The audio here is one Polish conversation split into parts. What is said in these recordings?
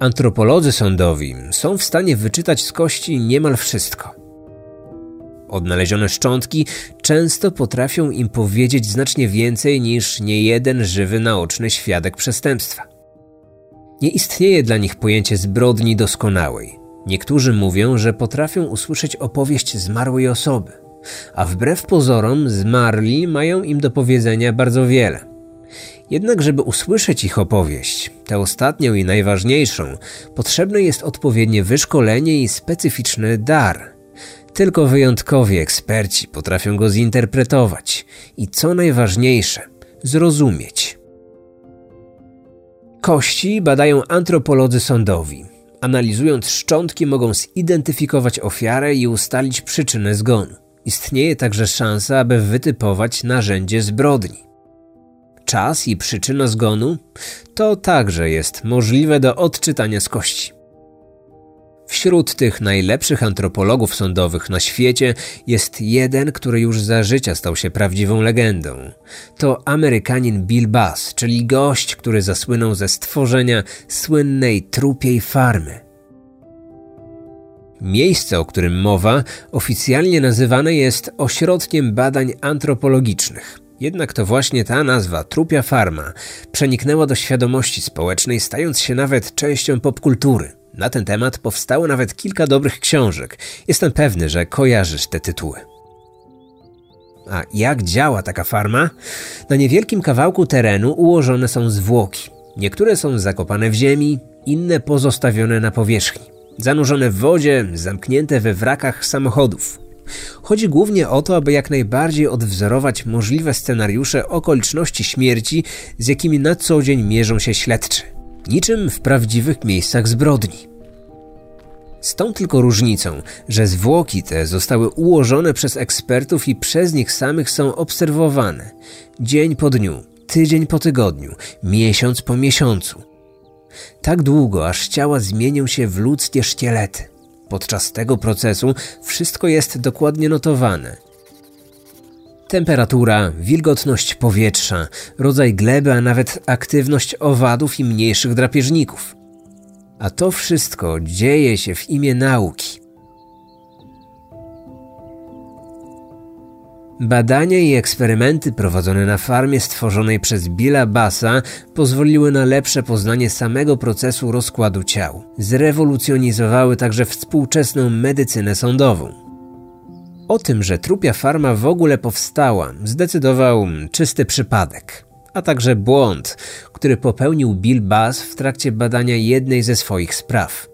Antropolodzy sądowi są w stanie wyczytać z kości niemal wszystko. Odnalezione szczątki często potrafią im powiedzieć znacznie więcej niż niejeden żywy naoczny świadek przestępstwa. Nie istnieje dla nich pojęcie zbrodni doskonałej. Niektórzy mówią, że potrafią usłyszeć opowieść zmarłej osoby, a wbrew pozorom zmarli mają im do powiedzenia bardzo wiele. Jednak, żeby usłyszeć ich opowieść, tę ostatnią i najważniejszą, potrzebne jest odpowiednie wyszkolenie i specyficzny dar. Tylko wyjątkowi eksperci potrafią go zinterpretować i co najważniejsze, zrozumieć. Kości badają antropolodzy sądowi. Analizując szczątki, mogą zidentyfikować ofiarę i ustalić przyczynę zgonu. Istnieje także szansa, aby wytypować narzędzie zbrodni czas i przyczyna zgonu, to także jest możliwe do odczytania z kości. Wśród tych najlepszych antropologów sądowych na świecie jest jeden, który już za życia stał się prawdziwą legendą. To Amerykanin Bill Bass, czyli gość, który zasłynął ze stworzenia słynnej trupiej farmy. Miejsce, o którym mowa, oficjalnie nazywane jest Ośrodkiem Badań Antropologicznych. Jednak to właśnie ta nazwa, trupia farma, przeniknęła do świadomości społecznej, stając się nawet częścią popkultury. Na ten temat powstało nawet kilka dobrych książek. Jestem pewny, że kojarzysz te tytuły. A jak działa taka farma? Na niewielkim kawałku terenu ułożone są zwłoki. Niektóre są zakopane w ziemi, inne pozostawione na powierzchni. Zanurzone w wodzie, zamknięte we wrakach samochodów. Chodzi głównie o to, aby jak najbardziej odwzorować możliwe scenariusze okoliczności śmierci, z jakimi na co dzień mierzą się śledczy. Niczym w prawdziwych miejscach zbrodni. Z tą tylko różnicą, że zwłoki te zostały ułożone przez ekspertów i przez nich samych są obserwowane dzień po dniu, tydzień po tygodniu, miesiąc po miesiącu. Tak długo, aż ciała zmienią się w ludzkie szkielety. Podczas tego procesu wszystko jest dokładnie notowane. Temperatura, wilgotność powietrza, rodzaj gleby, a nawet aktywność owadów i mniejszych drapieżników. A to wszystko dzieje się w imię nauki. Badania i eksperymenty prowadzone na farmie stworzonej przez Billa Bassa pozwoliły na lepsze poznanie samego procesu rozkładu ciał. Zrewolucjonizowały także współczesną medycynę sądową. O tym, że trupia farma w ogóle powstała, zdecydował czysty przypadek, a także błąd, który popełnił Bill Bass w trakcie badania jednej ze swoich spraw.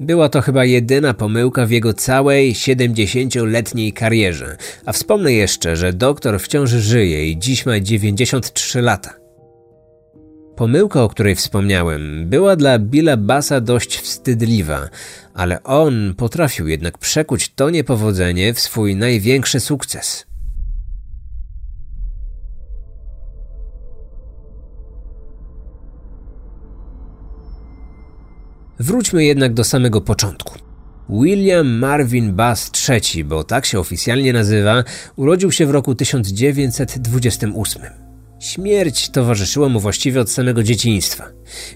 Była to chyba jedyna pomyłka w jego całej 70-letniej karierze, a wspomnę jeszcze, że doktor wciąż żyje i dziś ma 93 lata. Pomyłka, o której wspomniałem, była dla Billa Bassa dość wstydliwa, ale on potrafił jednak przekuć to niepowodzenie w swój największy sukces. Wróćmy jednak do samego początku. William Marvin Bass III, bo tak się oficjalnie nazywa, urodził się w roku 1928. Śmierć towarzyszyła mu właściwie od samego dzieciństwa.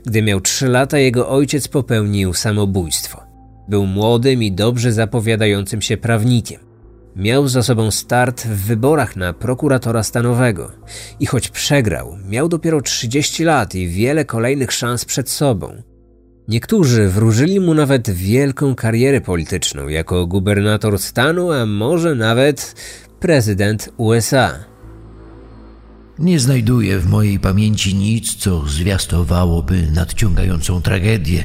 Gdy miał 3 lata, jego ojciec popełnił samobójstwo. Był młodym i dobrze zapowiadającym się prawnikiem. Miał za sobą start w wyborach na prokuratora stanowego i choć przegrał, miał dopiero 30 lat i wiele kolejnych szans przed sobą. Niektórzy wróżyli mu nawet wielką karierę polityczną jako gubernator stanu, a może nawet prezydent USA. Nie znajduję w mojej pamięci nic, co zwiastowałoby nadciągającą tragedię.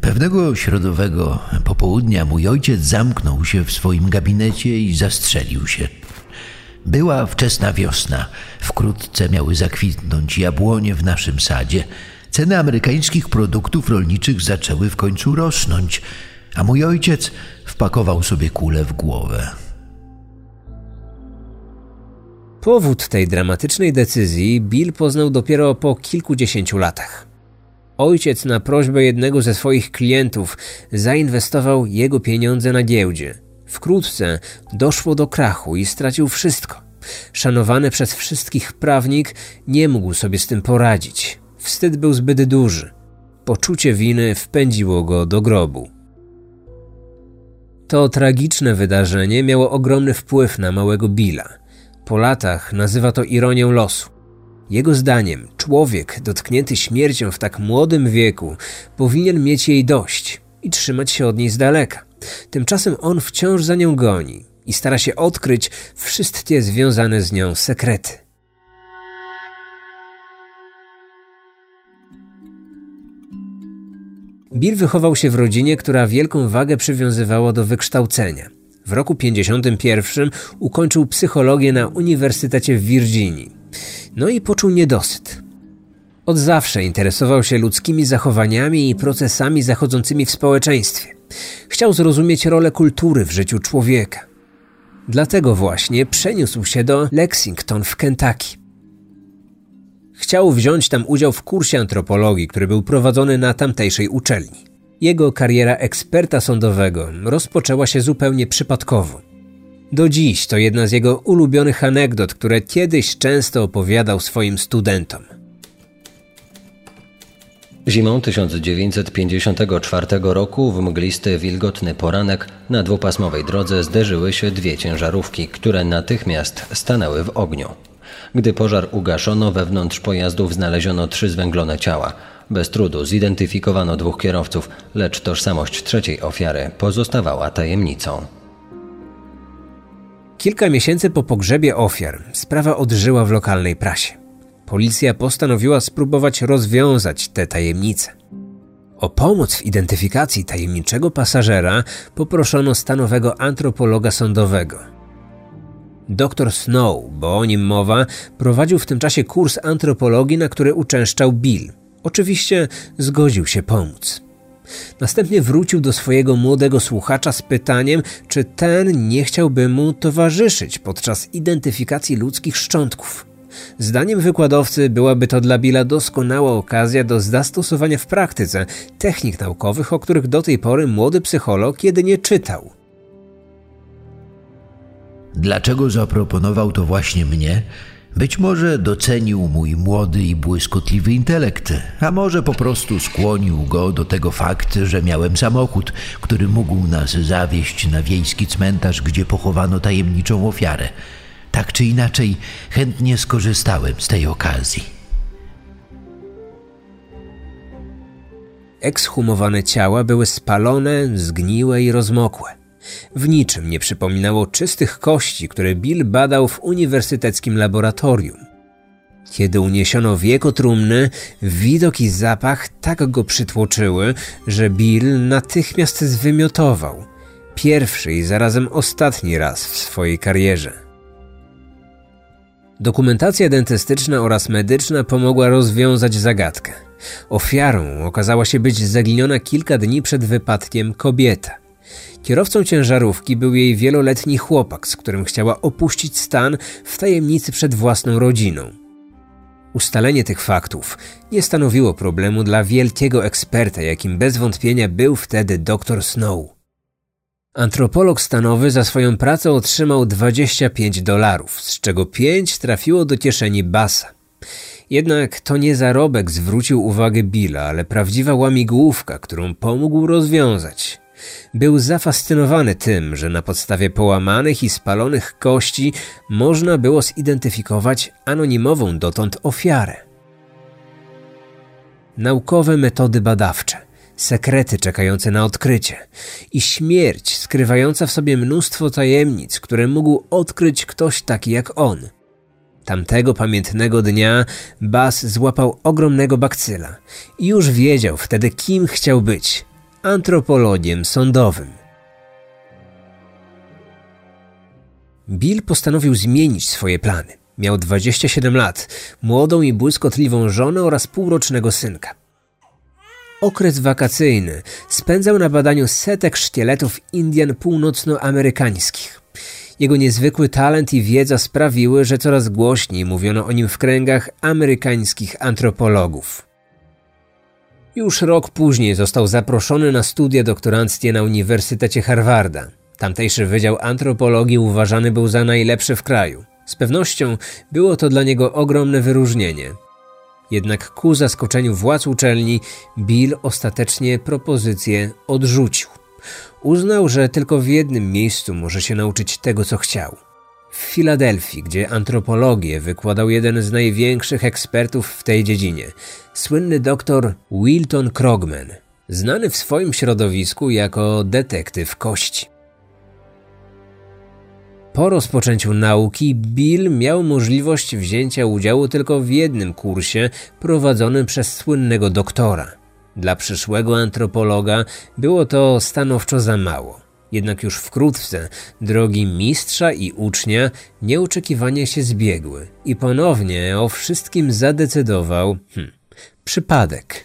Pewnego środowego popołudnia mój ojciec zamknął się w swoim gabinecie i zastrzelił się. Była wczesna wiosna. Wkrótce miały zakwitnąć jabłonie w naszym sadzie – Ceny amerykańskich produktów rolniczych zaczęły w końcu rosnąć, a mój ojciec wpakował sobie kulę w głowę. Powód tej dramatycznej decyzji Bill poznał dopiero po kilkudziesięciu latach. Ojciec na prośbę jednego ze swoich klientów zainwestował jego pieniądze na giełdzie. Wkrótce doszło do krachu i stracił wszystko. Szanowany przez wszystkich prawnik nie mógł sobie z tym poradzić. Wstyd był zbyt duży. poczucie winy wpędziło go do grobu. To tragiczne wydarzenie miało ogromny wpływ na małego Billa. Po latach nazywa to ironią losu. Jego zdaniem, człowiek dotknięty śmiercią w tak młodym wieku powinien mieć jej dość i trzymać się od niej z daleka. Tymczasem on wciąż za nią goni i stara się odkryć wszystkie związane z nią sekrety. Bill wychował się w rodzinie, która wielką wagę przywiązywała do wykształcenia. W roku 51 ukończył psychologię na Uniwersytecie w Virginii. No i poczuł niedosyt. Od zawsze interesował się ludzkimi zachowaniami i procesami zachodzącymi w społeczeństwie. Chciał zrozumieć rolę kultury w życiu człowieka. Dlatego właśnie przeniósł się do Lexington w Kentucky. Chciał wziąć tam udział w kursie antropologii, który był prowadzony na tamtejszej uczelni. Jego kariera eksperta sądowego rozpoczęła się zupełnie przypadkowo. Do dziś to jedna z jego ulubionych anegdot, które kiedyś często opowiadał swoim studentom. Zimą 1954 roku w mglisty, wilgotny poranek na dwupasmowej drodze zderzyły się dwie ciężarówki, które natychmiast stanęły w ogniu. Gdy pożar ugaszono, wewnątrz pojazdów znaleziono trzy zwęglone ciała. Bez trudu zidentyfikowano dwóch kierowców, lecz tożsamość trzeciej ofiary pozostawała tajemnicą. Kilka miesięcy po pogrzebie ofiar sprawa odżyła w lokalnej prasie. Policja postanowiła spróbować rozwiązać te tajemnice. O pomoc w identyfikacji tajemniczego pasażera poproszono stanowego antropologa sądowego. Dr Snow, bo o nim mowa, prowadził w tym czasie kurs antropologii, na który uczęszczał Bill. Oczywiście zgodził się pomóc. Następnie wrócił do swojego młodego słuchacza z pytaniem, czy ten nie chciałby mu towarzyszyć podczas identyfikacji ludzkich szczątków. Zdaniem wykładowcy byłaby to dla Billa doskonała okazja do zastosowania w praktyce technik naukowych, o których do tej pory młody psycholog jedynie czytał. Dlaczego zaproponował to właśnie mnie? Być może docenił mój młody i błyskotliwy intelekt, a może po prostu skłonił go do tego fakt, że miałem samochód, który mógł nas zawieźć na wiejski cmentarz, gdzie pochowano tajemniczą ofiarę. Tak czy inaczej, chętnie skorzystałem z tej okazji. Ekshumowane ciała były spalone, zgniłe i rozmokłe. W niczym nie przypominało czystych kości, które Bill badał w uniwersyteckim laboratorium. Kiedy uniesiono wieko trumny, widok i zapach tak go przytłoczyły, że Bill natychmiast zwymiotował. Pierwszy i zarazem ostatni raz w swojej karierze. Dokumentacja dentystyczna oraz medyczna pomogła rozwiązać zagadkę. Ofiarą okazała się być zaginiona kilka dni przed wypadkiem kobieta. Kierowcą ciężarówki był jej wieloletni chłopak, z którym chciała opuścić stan w tajemnicy przed własną rodziną. Ustalenie tych faktów nie stanowiło problemu dla wielkiego eksperta, jakim bez wątpienia był wtedy dr Snow. Antropolog stanowy za swoją pracę otrzymał 25 dolarów, z czego 5 trafiło do kieszeni Basa. Jednak to nie zarobek zwrócił uwagę Billa, ale prawdziwa łamigłówka, którą pomógł rozwiązać. Był zafascynowany tym, że na podstawie połamanych i spalonych kości można było zidentyfikować anonimową dotąd ofiarę. Naukowe metody badawcze, sekrety czekające na odkrycie i śmierć skrywająca w sobie mnóstwo tajemnic, które mógł odkryć ktoś taki jak on. Tamtego pamiętnego dnia Bas złapał ogromnego bakcyla i już wiedział wtedy, kim chciał być – antropologiem sądowym. Bill postanowił zmienić swoje plany. Miał 27 lat, młodą i błyskotliwą żonę oraz półrocznego synka. Okres wakacyjny spędzał na badaniu setek szkieletów Indian północnoamerykańskich. Jego niezwykły talent i wiedza sprawiły, że coraz głośniej mówiono o nim w kręgach amerykańskich antropologów. Już rok później został zaproszony na studia doktoranckie na Uniwersytecie Harvarda. Tamtejszy Wydział Antropologii uważany był za najlepszy w kraju. Z pewnością było to dla niego ogromne wyróżnienie. Jednak ku zaskoczeniu władz uczelni Bill ostatecznie propozycję odrzucił. Uznał, że tylko w jednym miejscu może się nauczyć tego, co chciał. W Filadelfii, gdzie antropologię wykładał jeden z największych ekspertów w tej dziedzinie, słynny doktor Wilton Krogman, znany w swoim środowisku jako detektyw kości. Po rozpoczęciu nauki Bill miał możliwość wzięcia udziału tylko w jednym kursie prowadzonym przez słynnego doktora. Dla przyszłego antropologa było to stanowczo za mało. Jednak już wkrótce drogi mistrza i ucznia nieoczekiwanie się zbiegły i ponownie o wszystkim zadecydował hmm, przypadek.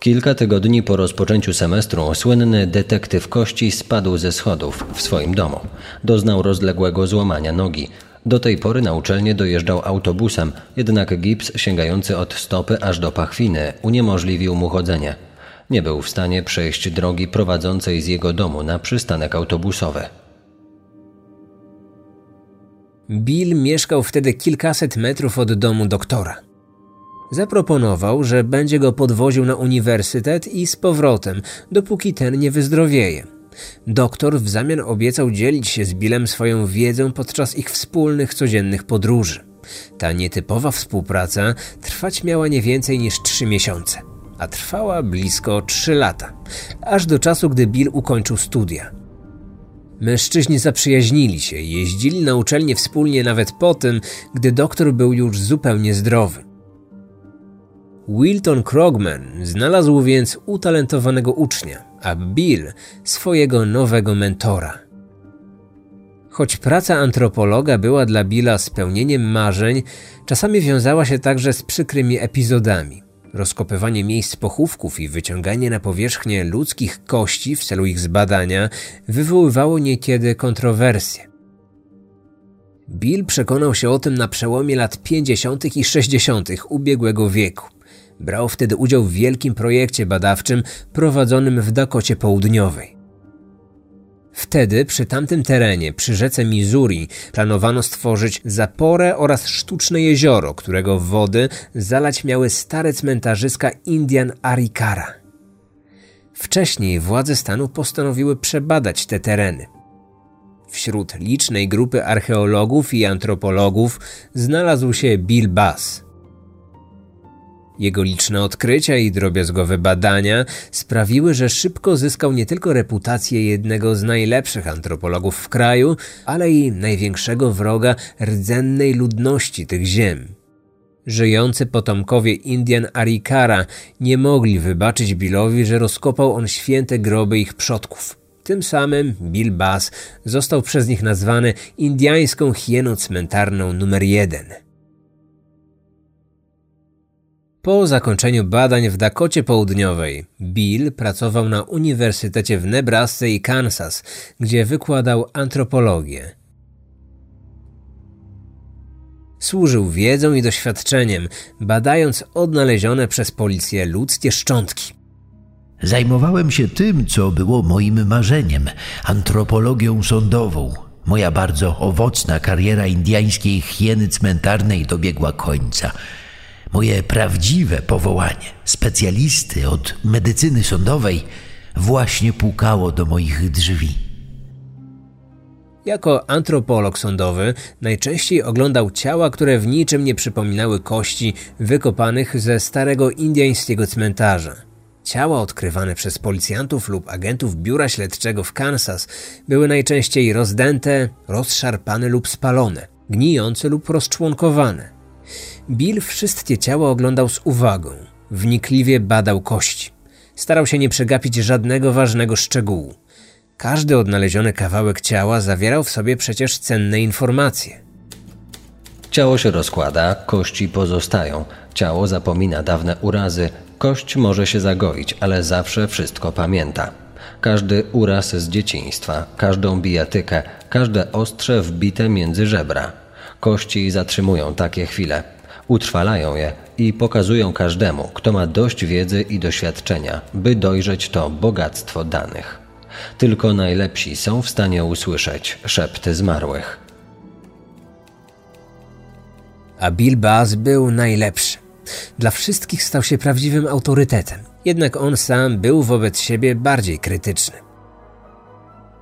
Kilka tygodni po rozpoczęciu semestru słynny detektyw kości spadł ze schodów w swoim domu. Doznał rozległego złamania nogi. Do tej pory na uczelnię dojeżdżał autobusem, jednak gips sięgający od stopy aż do pachwiny uniemożliwił mu chodzenie. Nie był w stanie przejść drogi prowadzącej z jego domu na przystanek autobusowy. Bill mieszkał wtedy kilkaset metrów od domu doktora. Zaproponował, że będzie go podwoził na uniwersytet i z powrotem, dopóki ten nie wyzdrowieje. Doktor w zamian obiecał dzielić się z Billem swoją wiedzą podczas ich wspólnych codziennych podróży. Ta nietypowa współpraca trwać miała nie więcej niż trzy miesiące, a trwała blisko trzy lata, aż do czasu, gdy Bill ukończył studia. Mężczyźni zaprzyjaźnili się, jeździli na uczelnię wspólnie nawet po tym, gdy doktor był już zupełnie zdrowy. Wilton Krogman znalazł więc utalentowanego ucznia, a Bill swojego nowego mentora. Choć praca antropologa była dla Billa spełnieniem marzeń, czasami wiązała się także z przykrymi epizodami. Rozkopywanie miejsc pochówków i wyciąganie na powierzchnię ludzkich kości w celu ich zbadania wywoływało niekiedy kontrowersje. Bill przekonał się o tym na przełomie lat 50. i 60. ubiegłego wieku. Brał wtedy udział w wielkim projekcie badawczym prowadzonym w Dakocie Południowej. Wtedy przy tamtym terenie, przy rzece Missouri, planowano stworzyć zaporę oraz sztuczne jezioro, którego wody zalać miały stare cmentarzyska Indian Arikara. Wcześniej władze stanu postanowiły przebadać te tereny. Wśród licznej grupy archeologów i antropologów znalazł się Bill Bass – jego liczne odkrycia i drobiazgowe badania sprawiły, że szybko zyskał nie tylko reputację jednego z najlepszych antropologów w kraju, ale i największego wroga rdzennej ludności tych ziem. Żyjący potomkowie Indian Arikara nie mogli wybaczyć Billowi, że rozkopał on święte groby ich przodków. Tym samym Bill Bass został przez nich nazwany indiańską hieną cmentarną numer jeden – po zakończeniu badań w Dakocie Południowej, Bill pracował na Uniwersytecie w Nebrasce i Kansas, gdzie wykładał antropologię. Służył wiedzą i doświadczeniem, badając odnalezione przez policję ludzkie szczątki. Zajmowałem się tym, co było moim marzeniem antropologią sądową. Moja bardzo owocna kariera indiańskiej hieny cmentarnej dobiegła końca moje prawdziwe powołanie, specjalisty od medycyny sądowej, właśnie pukało do moich drzwi. Jako antropolog sądowy najczęściej oglądał ciała, które w niczym nie przypominały kości wykopanych ze starego indyjskiego cmentarza. Ciała odkrywane przez policjantów lub agentów biura śledczego w Kansas były najczęściej rozdęte, rozszarpane lub spalone, gnijące lub rozczłonkowane. Bill wszystkie ciała oglądał z uwagą, wnikliwie badał kości. Starał się nie przegapić żadnego ważnego szczegółu. Każdy odnaleziony kawałek ciała zawierał w sobie przecież cenne informacje. Ciało się rozkłada, kości pozostają. Ciało zapomina dawne urazy. Kość może się zagoić, ale zawsze wszystko pamięta. Każdy uraz z dzieciństwa, każdą bijatykę, każde ostrze wbite między żebra. Kości zatrzymują takie chwile, utrwalają je i pokazują każdemu, kto ma dość wiedzy i doświadczenia, by dojrzeć to bogactwo danych. Tylko najlepsi są w stanie usłyszeć szepty zmarłych. A Bill Bass był najlepszy. Dla wszystkich stał się prawdziwym autorytetem, jednak on sam był wobec siebie bardziej krytyczny.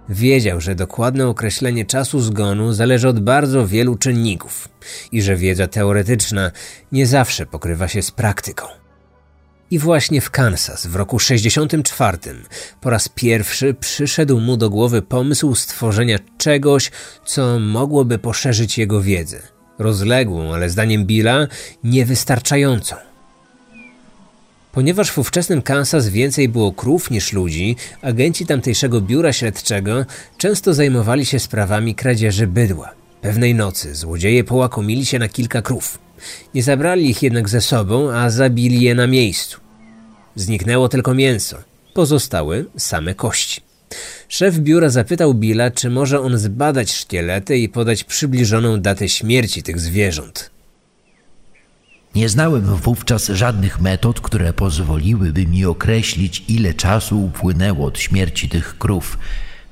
Wiedział, że dokładne określenie czasu zgonu zależy od bardzo wielu czynników i że wiedza teoretyczna nie zawsze pokrywa się z praktyką. I właśnie w Kansas w roku 64 po raz pierwszy przyszedł mu do głowy pomysł stworzenia czegoś, co mogłoby poszerzyć jego wiedzę. Rozległą, ale zdaniem Billa niewystarczającą. Ponieważ w ówczesnym Kansas więcej było krów niż ludzi, agenci tamtejszego biura śledczego często zajmowali się sprawami kradzieży bydła. Pewnej nocy złodzieje połakomili się na kilka krów. Nie zabrali ich jednak ze sobą, a zabili je na miejscu. Zniknęło tylko mięso. Pozostały same kości. Szef biura zapytał Billa, czy może on zbadać szkielety i podać przybliżoną datę śmierci tych zwierząt. Nie znałem wówczas żadnych metod, które pozwoliłyby mi określić, ile czasu upłynęło od śmierci tych krów.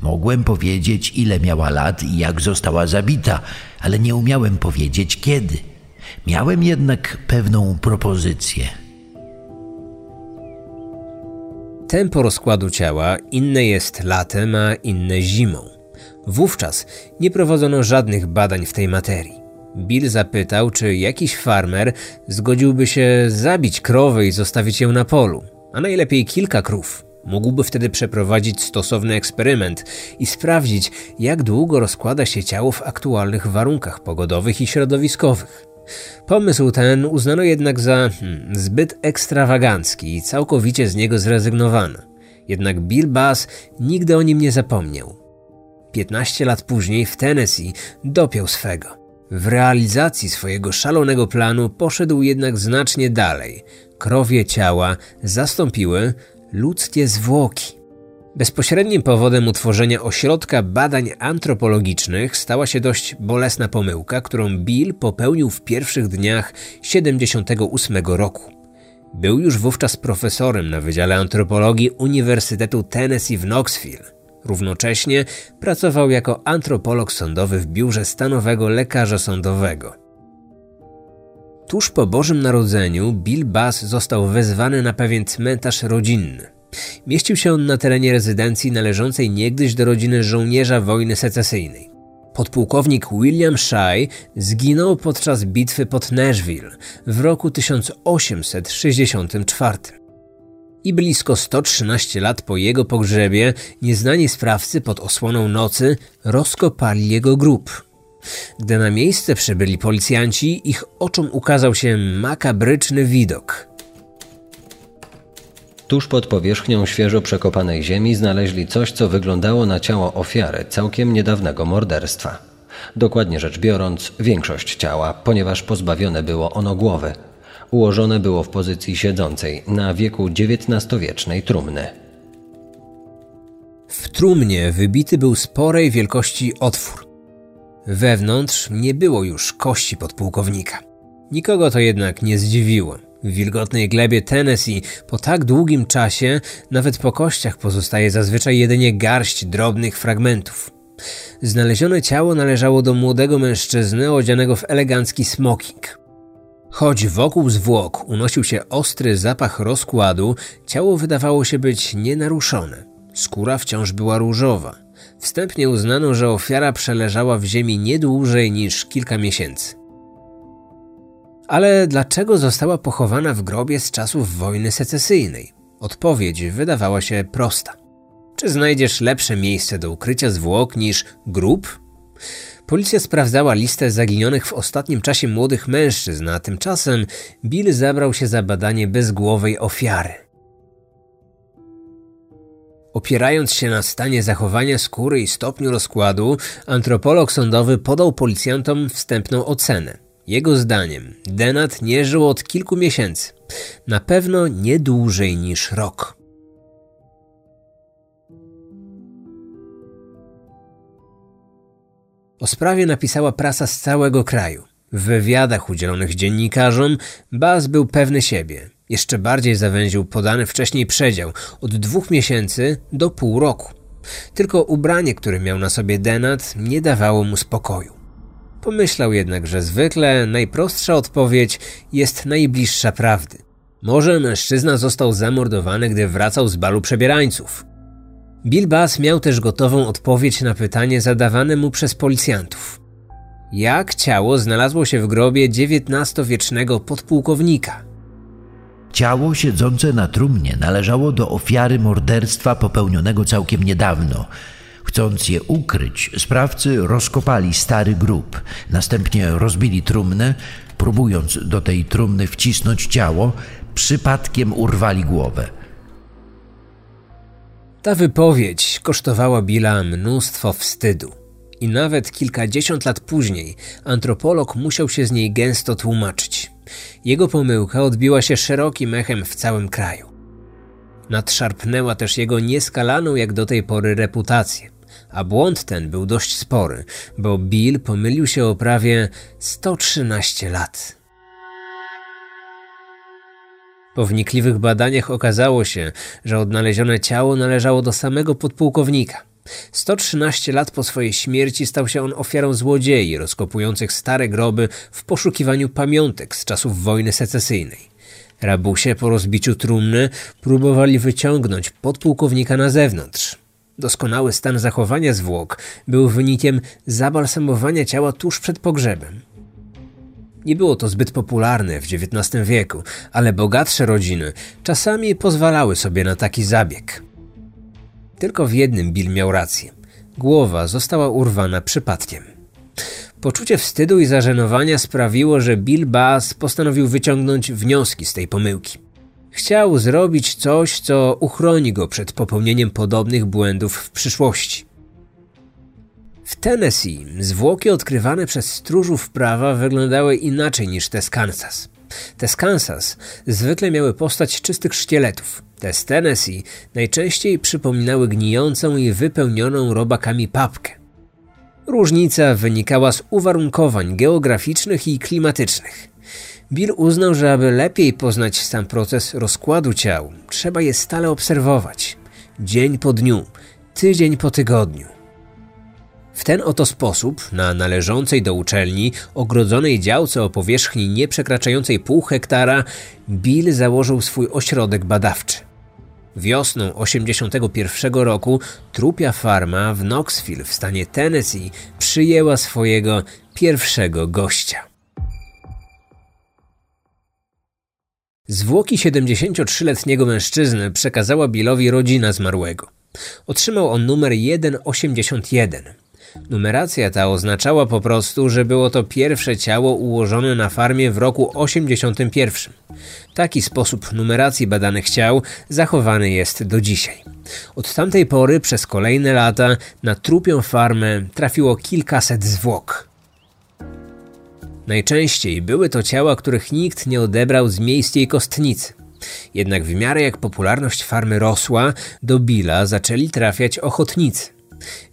Mogłem powiedzieć, ile miała lat i jak została zabita, ale nie umiałem powiedzieć kiedy. Miałem jednak pewną propozycję. Tempo rozkładu ciała inne jest latem, a inne zimą. Wówczas nie prowadzono żadnych badań w tej materii. Bill zapytał, czy jakiś farmer zgodziłby się zabić krowę i zostawić ją na polu, a najlepiej kilka krów. Mógłby wtedy przeprowadzić stosowny eksperyment i sprawdzić, jak długo rozkłada się ciało w aktualnych warunkach pogodowych i środowiskowych. Pomysł ten uznano jednak za hmm, zbyt ekstrawagancki i całkowicie z niego zrezygnowano. Jednak Bill Bass nigdy o nim nie zapomniał. 15 lat później w Tennessee dopiął swego. W realizacji swojego szalonego planu poszedł jednak znacznie dalej. Krowie ciała zastąpiły ludzkie zwłoki. Bezpośrednim powodem utworzenia ośrodka badań antropologicznych stała się dość bolesna pomyłka, którą Bill popełnił w pierwszych dniach 78 roku. Był już wówczas profesorem na Wydziale Antropologii Uniwersytetu Tennessee w Knoxville. Równocześnie pracował jako antropolog sądowy w biurze stanowego lekarza sądowego. Tuż po Bożym Narodzeniu Bill Bass został wezwany na pewien cmentarz rodzinny. Mieścił się on na terenie rezydencji należącej niegdyś do rodziny żołnierza wojny secesyjnej. Podpułkownik William Shy zginął podczas bitwy pod Nashville w roku 1864 i blisko 113 lat po jego pogrzebie nieznani sprawcy pod osłoną nocy rozkopali jego grób. Gdy na miejsce przybyli policjanci, ich oczom ukazał się makabryczny widok. Tuż pod powierzchnią świeżo przekopanej ziemi znaleźli coś, co wyglądało na ciało ofiary całkiem niedawnego morderstwa. Dokładnie rzecz biorąc, większość ciała, ponieważ pozbawione było ono głowy, ułożone było w pozycji siedzącej na wieku XIX-wiecznej trumny. W trumnie wybity był sporej wielkości otwór. Wewnątrz nie było już kości podpułkownika. Nikogo to jednak nie zdziwiło. W wilgotnej glebie Tennessee po tak długim czasie nawet po kościach pozostaje zazwyczaj jedynie garść drobnych fragmentów. Znalezione ciało należało do młodego mężczyzny odzianego w elegancki smoking. Choć wokół zwłok unosił się ostry zapach rozkładu, ciało wydawało się być nienaruszone. Skóra wciąż była różowa. Wstępnie uznano, że ofiara przeleżała w ziemi nie dłużej niż kilka miesięcy. Ale dlaczego została pochowana w grobie z czasów wojny secesyjnej? Odpowiedź wydawała się prosta. Czy znajdziesz lepsze miejsce do ukrycia zwłok niż grób? Policja sprawdzała listę zaginionych w ostatnim czasie młodych mężczyzn, a tymczasem Bill zabrał się za badanie bezgłowej ofiary. Opierając się na stanie zachowania skóry i stopniu rozkładu, antropolog sądowy podał policjantom wstępną ocenę. Jego zdaniem Denat nie żył od kilku miesięcy, na pewno nie dłużej niż rok. O sprawie napisała prasa z całego kraju. W wywiadach udzielonych dziennikarzom Baz był pewny siebie. Jeszcze bardziej zawęził podany wcześniej przedział od dwóch miesięcy do pół roku. Tylko ubranie, które miał na sobie Denat, nie dawało mu spokoju. Pomyślał jednak, że zwykle najprostsza odpowiedź jest najbliższa prawdy. Może mężczyzna został zamordowany, gdy wracał z balu przebierańców. Bill Bass miał też gotową odpowiedź na pytanie zadawane mu przez policjantów. Jak ciało znalazło się w grobie XIX-wiecznego podpułkownika? Ciało siedzące na trumnie należało do ofiary morderstwa popełnionego całkiem niedawno. Chcąc je ukryć, sprawcy rozkopali stary grób, następnie rozbili trumnę, próbując do tej trumny wcisnąć ciało, przypadkiem urwali głowę. Ta wypowiedź kosztowała Billa mnóstwo wstydu. I nawet kilkadziesiąt lat później antropolog musiał się z niej gęsto tłumaczyć. Jego pomyłka odbiła się szerokim echem w całym kraju. Nadszarpnęła też jego nieskalaną jak do tej pory reputację. A błąd ten był dość spory, bo Bill pomylił się o prawie 113 lat. Po wnikliwych badaniach okazało się, że odnalezione ciało należało do samego podpułkownika. 113 lat po swojej śmierci stał się on ofiarą złodziei rozkopujących stare groby w poszukiwaniu pamiątek z czasów wojny secesyjnej. Rabusie po rozbiciu trumny próbowali wyciągnąć podpułkownika na zewnątrz. Doskonały stan zachowania zwłok był wynikiem zabalsamowania ciała tuż przed pogrzebem. Nie było to zbyt popularne w XIX wieku, ale bogatsze rodziny czasami pozwalały sobie na taki zabieg. Tylko w jednym Bill miał rację. Głowa została urwana przypadkiem. Poczucie wstydu i zażenowania sprawiło, że Bill Bass postanowił wyciągnąć wnioski z tej pomyłki. Chciał zrobić coś, co uchroni go przed popełnieniem podobnych błędów w przyszłości. W Tennessee zwłoki odkrywane przez stróżów prawa wyglądały inaczej niż te z Kansas. Te z Kansas zwykle miały postać czystych szkieletów. Te z Tennessee najczęściej przypominały gnijącą i wypełnioną robakami papkę. Różnica wynikała z uwarunkowań geograficznych i klimatycznych. Bill uznał, że aby lepiej poznać sam proces rozkładu ciał, trzeba je stale obserwować. Dzień po dniu, tydzień po tygodniu. W ten oto sposób, na należącej do uczelni, ogrodzonej działce o powierzchni nieprzekraczającej pół hektara, Bill założył swój ośrodek badawczy. Wiosną 81 roku trupia farma w Knoxville w stanie Tennessee przyjęła swojego pierwszego gościa. Zwłoki 73-letniego mężczyzny przekazała Billowi rodzina zmarłego. Otrzymał on numer 181. Numeracja ta oznaczała po prostu, że było to pierwsze ciało ułożone na farmie w roku 81. Taki sposób numeracji badanych ciał zachowany jest do dzisiaj. Od tamtej pory przez kolejne lata na trupią farmę trafiło kilkaset zwłok. Najczęściej były to ciała, których nikt nie odebrał z miejskiej kostnicy. Jednak w miarę jak popularność farmy rosła, do Billa zaczęli trafiać ochotnicy.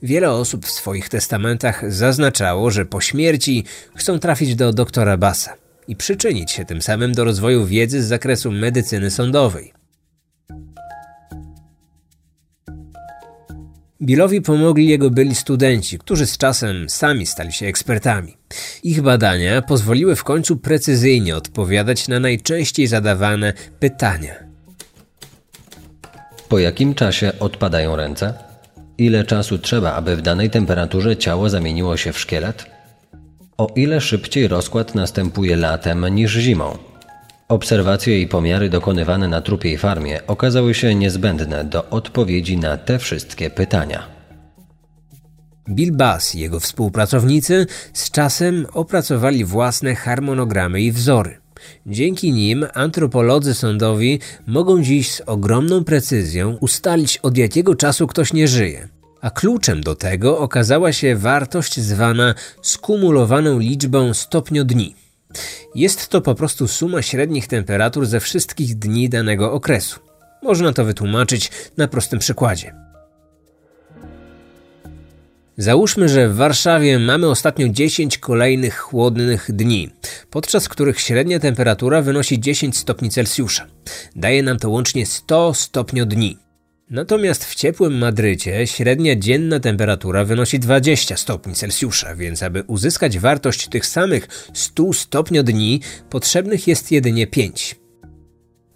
Wiele osób w swoich testamentach zaznaczało, że po śmierci chcą trafić do doktora Bassa i przyczynić się tym samym do rozwoju wiedzy z zakresu medycyny sądowej. Billowi pomogli jego byli studenci, którzy z czasem sami stali się ekspertami. Ich badania pozwoliły w końcu precyzyjnie odpowiadać na najczęściej zadawane pytania. Po jakim czasie odpadają ręce? Ile czasu trzeba, aby w danej temperaturze ciało zamieniło się w szkielet? O ile szybciej rozkład następuje latem niż zimą? Obserwacje i pomiary dokonywane na trupiej farmie okazały się niezbędne do odpowiedzi na te wszystkie pytania. Bill Bass i jego współpracownicy z czasem opracowali własne harmonogramy i wzory. Dzięki nim antropolodzy sądowi mogą dziś z ogromną precyzją ustalić od jakiego czasu ktoś nie żyje. A kluczem do tego okazała się wartość zwana skumulowaną liczbą stopniodni. Jest to po prostu suma średnich temperatur ze wszystkich dni danego okresu. Można to wytłumaczyć na prostym przykładzie. Załóżmy, że w Warszawie mamy ostatnio 10 kolejnych chłodnych dni, podczas których średnia temperatura wynosi 10 stopni Celsjusza. Daje nam to łącznie 100 stopniodni. Natomiast w ciepłym Madrycie średnia dzienna temperatura wynosi 20 stopni Celsjusza, więc aby uzyskać wartość tych samych 100 stopniodni potrzebnych jest jedynie 5.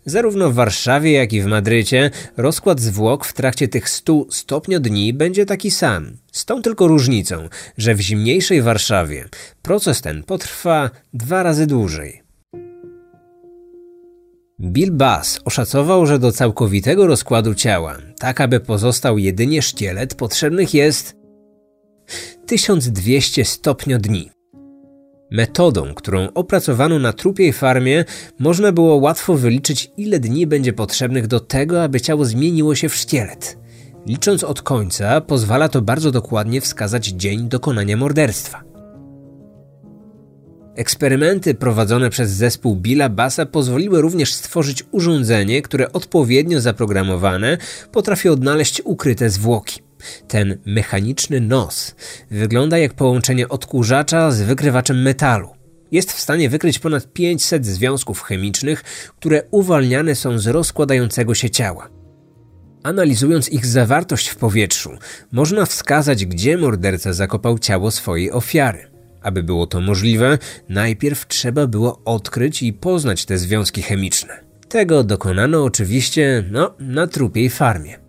Zarówno w Warszawie, jak i w Madrycie rozkład zwłok w trakcie tych 100 stopniodni będzie taki sam. Z tą tylko różnicą, że w zimniejszej Warszawie proces ten potrwa dwa razy dłużej. Bill Bass oszacował, że do całkowitego rozkładu ciała, tak aby pozostał jedynie szkielet, potrzebnych jest 1200 stopniodni. Metodą, którą opracowano na trupiej farmie, można było łatwo wyliczyć, ile dni będzie potrzebnych do tego, aby ciało zmieniło się w szkielet. Licząc od końca, pozwala to bardzo dokładnie wskazać dzień dokonania morderstwa. Eksperymenty prowadzone przez zespół Billa Bassa pozwoliły również stworzyć urządzenie, które odpowiednio zaprogramowane potrafi odnaleźć ukryte zwłoki. Ten mechaniczny nos wygląda jak połączenie odkurzacza z wykrywaczem metalu. Jest w stanie wykryć ponad 500 związków chemicznych, które uwalniane są z rozkładającego się ciała. Analizując ich zawartość w powietrzu, można wskazać, gdzie morderca zakopał ciało swojej ofiary. Aby było to możliwe, najpierw trzeba było odkryć i poznać te związki chemiczne. Tego dokonano oczywiście no, na trupiej farmie.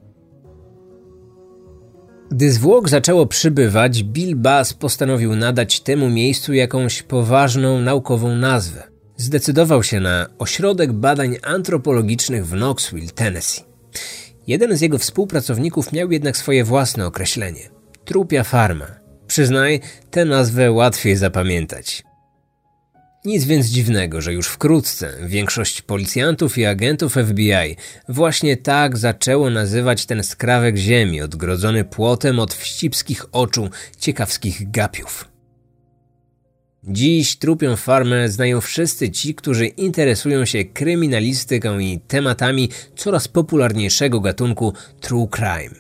Gdy zwłok zaczęło przybywać, Bill Bass postanowił nadać temu miejscu jakąś poważną naukową nazwę. Zdecydował się na Ośrodek Badań Antropologicznych w Knoxville, Tennessee. Jeden z jego współpracowników miał jednak swoje własne określenie trupia farma. Przyznaj, tę nazwę łatwiej zapamiętać. Nic więc dziwnego, że już wkrótce większość policjantów i agentów FBI właśnie tak zaczęło nazywać ten skrawek ziemi odgrodzony płotem od wścibskich oczu ciekawskich gapiów. Dziś trupią farmę znają wszyscy ci, którzy interesują się kryminalistyką i tematami coraz popularniejszego gatunku true crime.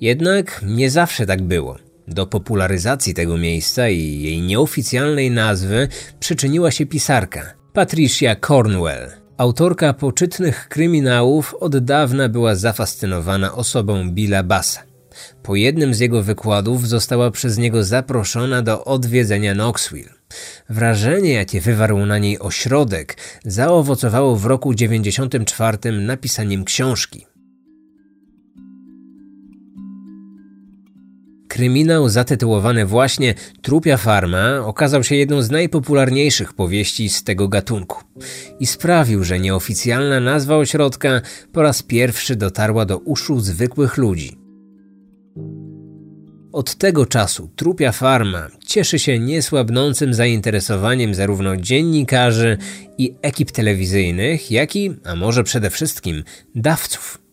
Jednak nie zawsze tak było – do popularyzacji tego miejsca i jej nieoficjalnej nazwy przyczyniła się pisarka Patricia Cornwell. Autorka poczytnych kryminałów od dawna była zafascynowana osobą Billa Bassa. Po jednym z jego wykładów została przez niego zaproszona do odwiedzenia Knoxville. Wrażenie, jakie wywarł na niej ośrodek, zaowocowało w roku 94 napisaniem książki. Kryminał zatytułowany właśnie Trupia Farma okazał się jedną z najpopularniejszych powieści z tego gatunku i sprawił, że nieoficjalna nazwa ośrodka po raz pierwszy dotarła do uszu zwykłych ludzi. Od tego czasu Trupia Farma cieszy się niesłabnącym zainteresowaniem zarówno dziennikarzy i ekip telewizyjnych, jak i, a może przede wszystkim, dawców.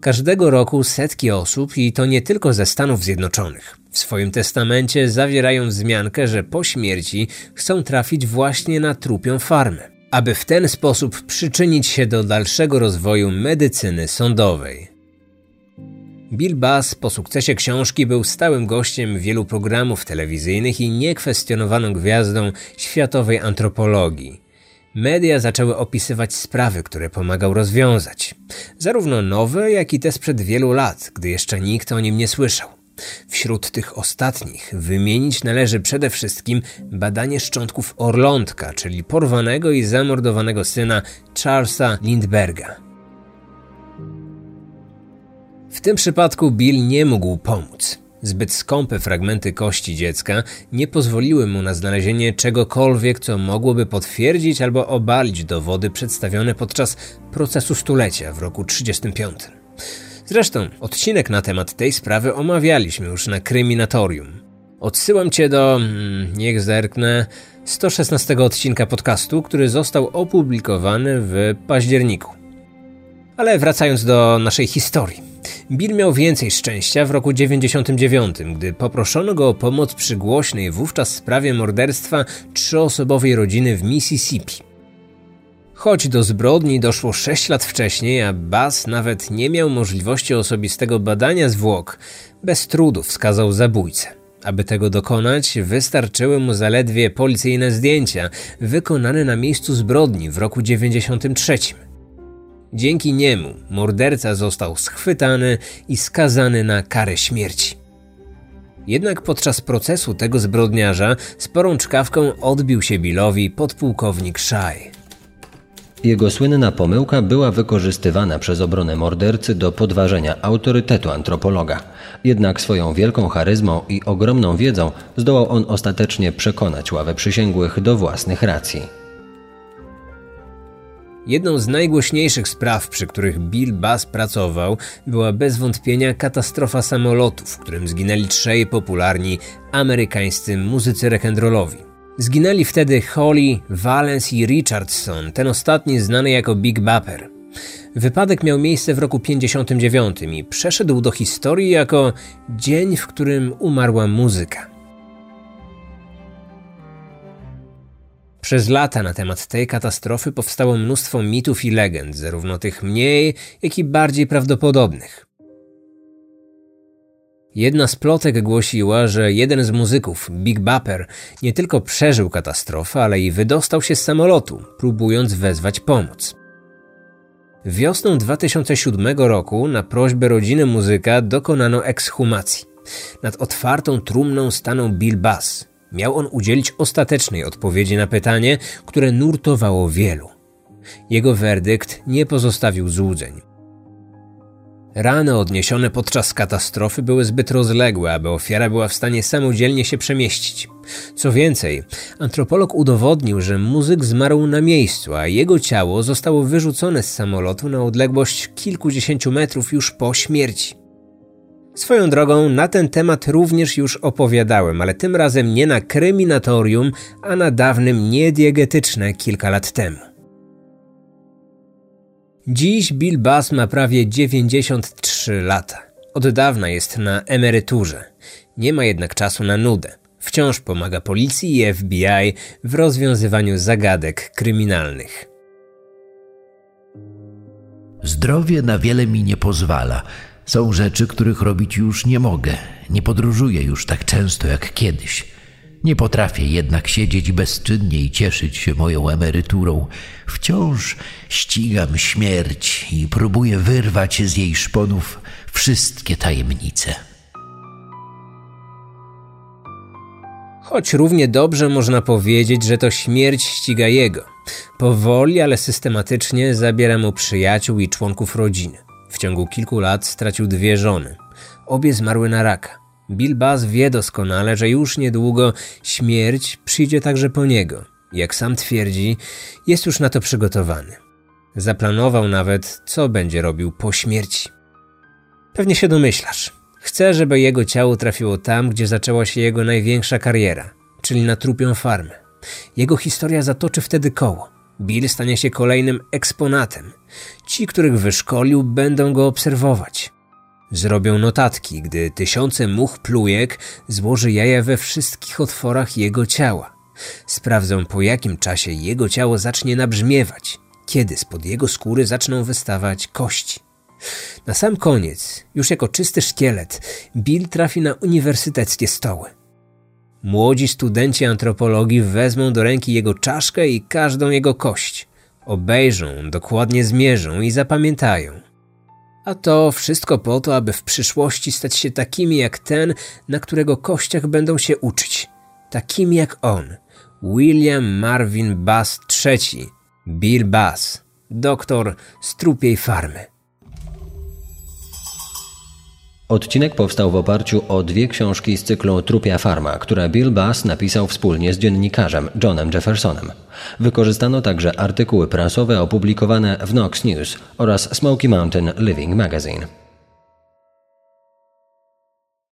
Każdego roku setki osób, i to nie tylko ze Stanów Zjednoczonych, w swoim testamencie zawierają wzmiankę, że po śmierci chcą trafić właśnie na trupią farmę, aby w ten sposób przyczynić się do dalszego rozwoju medycyny sądowej. Bill Bass po sukcesie książki był stałym gościem wielu programów telewizyjnych i niekwestionowaną gwiazdą światowej antropologii. Media zaczęły opisywać sprawy, które pomagał rozwiązać. Zarówno nowe, jak i te sprzed wielu lat, gdy jeszcze nikt o nim nie słyszał. Wśród tych ostatnich wymienić należy przede wszystkim badanie szczątków Orlątka, czyli porwanego i zamordowanego syna Charlesa Lindberga. W tym przypadku Bill nie mógł pomóc. Zbyt skąpe fragmenty kości dziecka nie pozwoliły mu na znalezienie czegokolwiek, co mogłoby potwierdzić albo obalić dowody przedstawione podczas procesu stulecia w roku 1935. Zresztą odcinek na temat tej sprawy omawialiśmy już na Kryminatorium. Odsyłam cię do, mm, niech zerknę, 116 odcinka podcastu, który został opublikowany w październiku. Ale wracając do naszej historii. Bill miał więcej szczęścia w roku 99, gdy poproszono go o pomoc przy głośnej wówczas sprawie morderstwa trzyosobowej rodziny w Mississippi. Choć do zbrodni doszło 6 lat wcześniej, a Bass nawet nie miał możliwości osobistego badania zwłok, bez trudu wskazał zabójcę. Aby tego dokonać, wystarczyły mu zaledwie policyjne zdjęcia wykonane na miejscu zbrodni w roku 93. Dzięki niemu morderca został schwytany i skazany na karę śmierci. Jednak podczas procesu tego zbrodniarza sporą czkawką odbił się Billowi podpułkownik Shai. Jego słynna pomyłka była wykorzystywana przez obronę mordercy do podważenia autorytetu antropologa. Jednak swoją wielką charyzmą i ogromną wiedzą zdołał on ostatecznie przekonać ławę przysięgłych do własnych racji. Jedną z najgłośniejszych spraw, przy których Bill Bass pracował, była bez wątpienia katastrofa samolotu, w którym zginęli trzej popularni amerykańscy muzycy rock'n'rollowi. Zginęli wtedy Holly, Valence i Richardson, ten ostatni znany jako Big Bapper. Wypadek miał miejsce w roku 59 i przeszedł do historii jako dzień, w którym umarła muzyka. Przez lata na temat tej katastrofy powstało mnóstwo mitów i legend, zarówno tych mniej, jak i bardziej prawdopodobnych. Jedna z plotek głosiła, że jeden z muzyków, Big Bapper, nie tylko przeżył katastrofę, ale i wydostał się z samolotu, próbując wezwać pomoc. Wiosną 2007 roku na prośbę rodziny muzyka dokonano ekshumacji. Nad otwartą trumną stanął Bill Bass. Miał on udzielić ostatecznej odpowiedzi na pytanie, które nurtowało wielu. Jego werdykt nie pozostawił złudzeń. Rany odniesione podczas katastrofy były zbyt rozległe, aby ofiara była w stanie samodzielnie się przemieścić. Co więcej, antropolog udowodnił, że muzyk zmarł na miejscu, a jego ciało zostało wyrzucone z samolotu na odległość kilkudziesięciu metrów już po śmierci. Swoją drogą na ten temat również już opowiadałem, ale tym razem nie na kryminatorium, a na dawnym niediegetyczne kilka lat temu. Dziś Bill Bass ma prawie 93 lata. Od dawna jest na emeryturze. Nie ma jednak czasu na nudę. Wciąż pomaga policji i FBI w rozwiązywaniu zagadek kryminalnych. Zdrowie na wiele mi nie pozwala. Są rzeczy, których robić już nie mogę. Nie podróżuję już tak często jak kiedyś. Nie potrafię jednak siedzieć bezczynnie i cieszyć się moją emeryturą. Wciąż ścigam śmierć i próbuję wyrwać z jej szponów wszystkie tajemnice. Choć równie dobrze można powiedzieć, że to śmierć ściga jego. Powoli, ale systematycznie zabiera mu przyjaciół i członków rodziny. W ciągu kilku lat stracił dwie żony. Obie zmarły na raka. Bill Bass wie doskonale, że już niedługo śmierć przyjdzie także po niego. Jak sam twierdzi, jest już na to przygotowany. Zaplanował nawet, co będzie robił po śmierci. Pewnie się domyślasz. Chce, żeby jego ciało trafiło tam, gdzie zaczęła się jego największa kariera, czyli na trupią farmę. Jego historia zatoczy wtedy koło. Bill stanie się kolejnym eksponatem. Ci, których wyszkolił, będą go obserwować. Zrobią notatki, gdy tysiące much plujek złoży jaja we wszystkich otworach jego ciała. Sprawdzą po jakim czasie jego ciało zacznie nabrzmiewać, kiedy spod jego skóry zaczną wystawać kości. Na sam koniec, już jako czysty szkielet, Bill trafi na uniwersyteckie stoły. Młodzi studenci antropologii wezmą do ręki jego czaszkę i każdą jego kość. Obejrzą, dokładnie zmierzą i zapamiętają – a to wszystko po to, aby w przyszłości stać się takimi jak ten, na którego kościach będą się uczyć. Takimi jak on. William Marvin Bass III, Bill Bass, doktor z trupiej farmy. Odcinek powstał w oparciu o dwie książki z cyklu Trupia Farma, które Bill Bass napisał wspólnie z dziennikarzem Johnem Jeffersonem. Wykorzystano także artykuły prasowe opublikowane w Knox News oraz Smoky Mountain Living Magazine.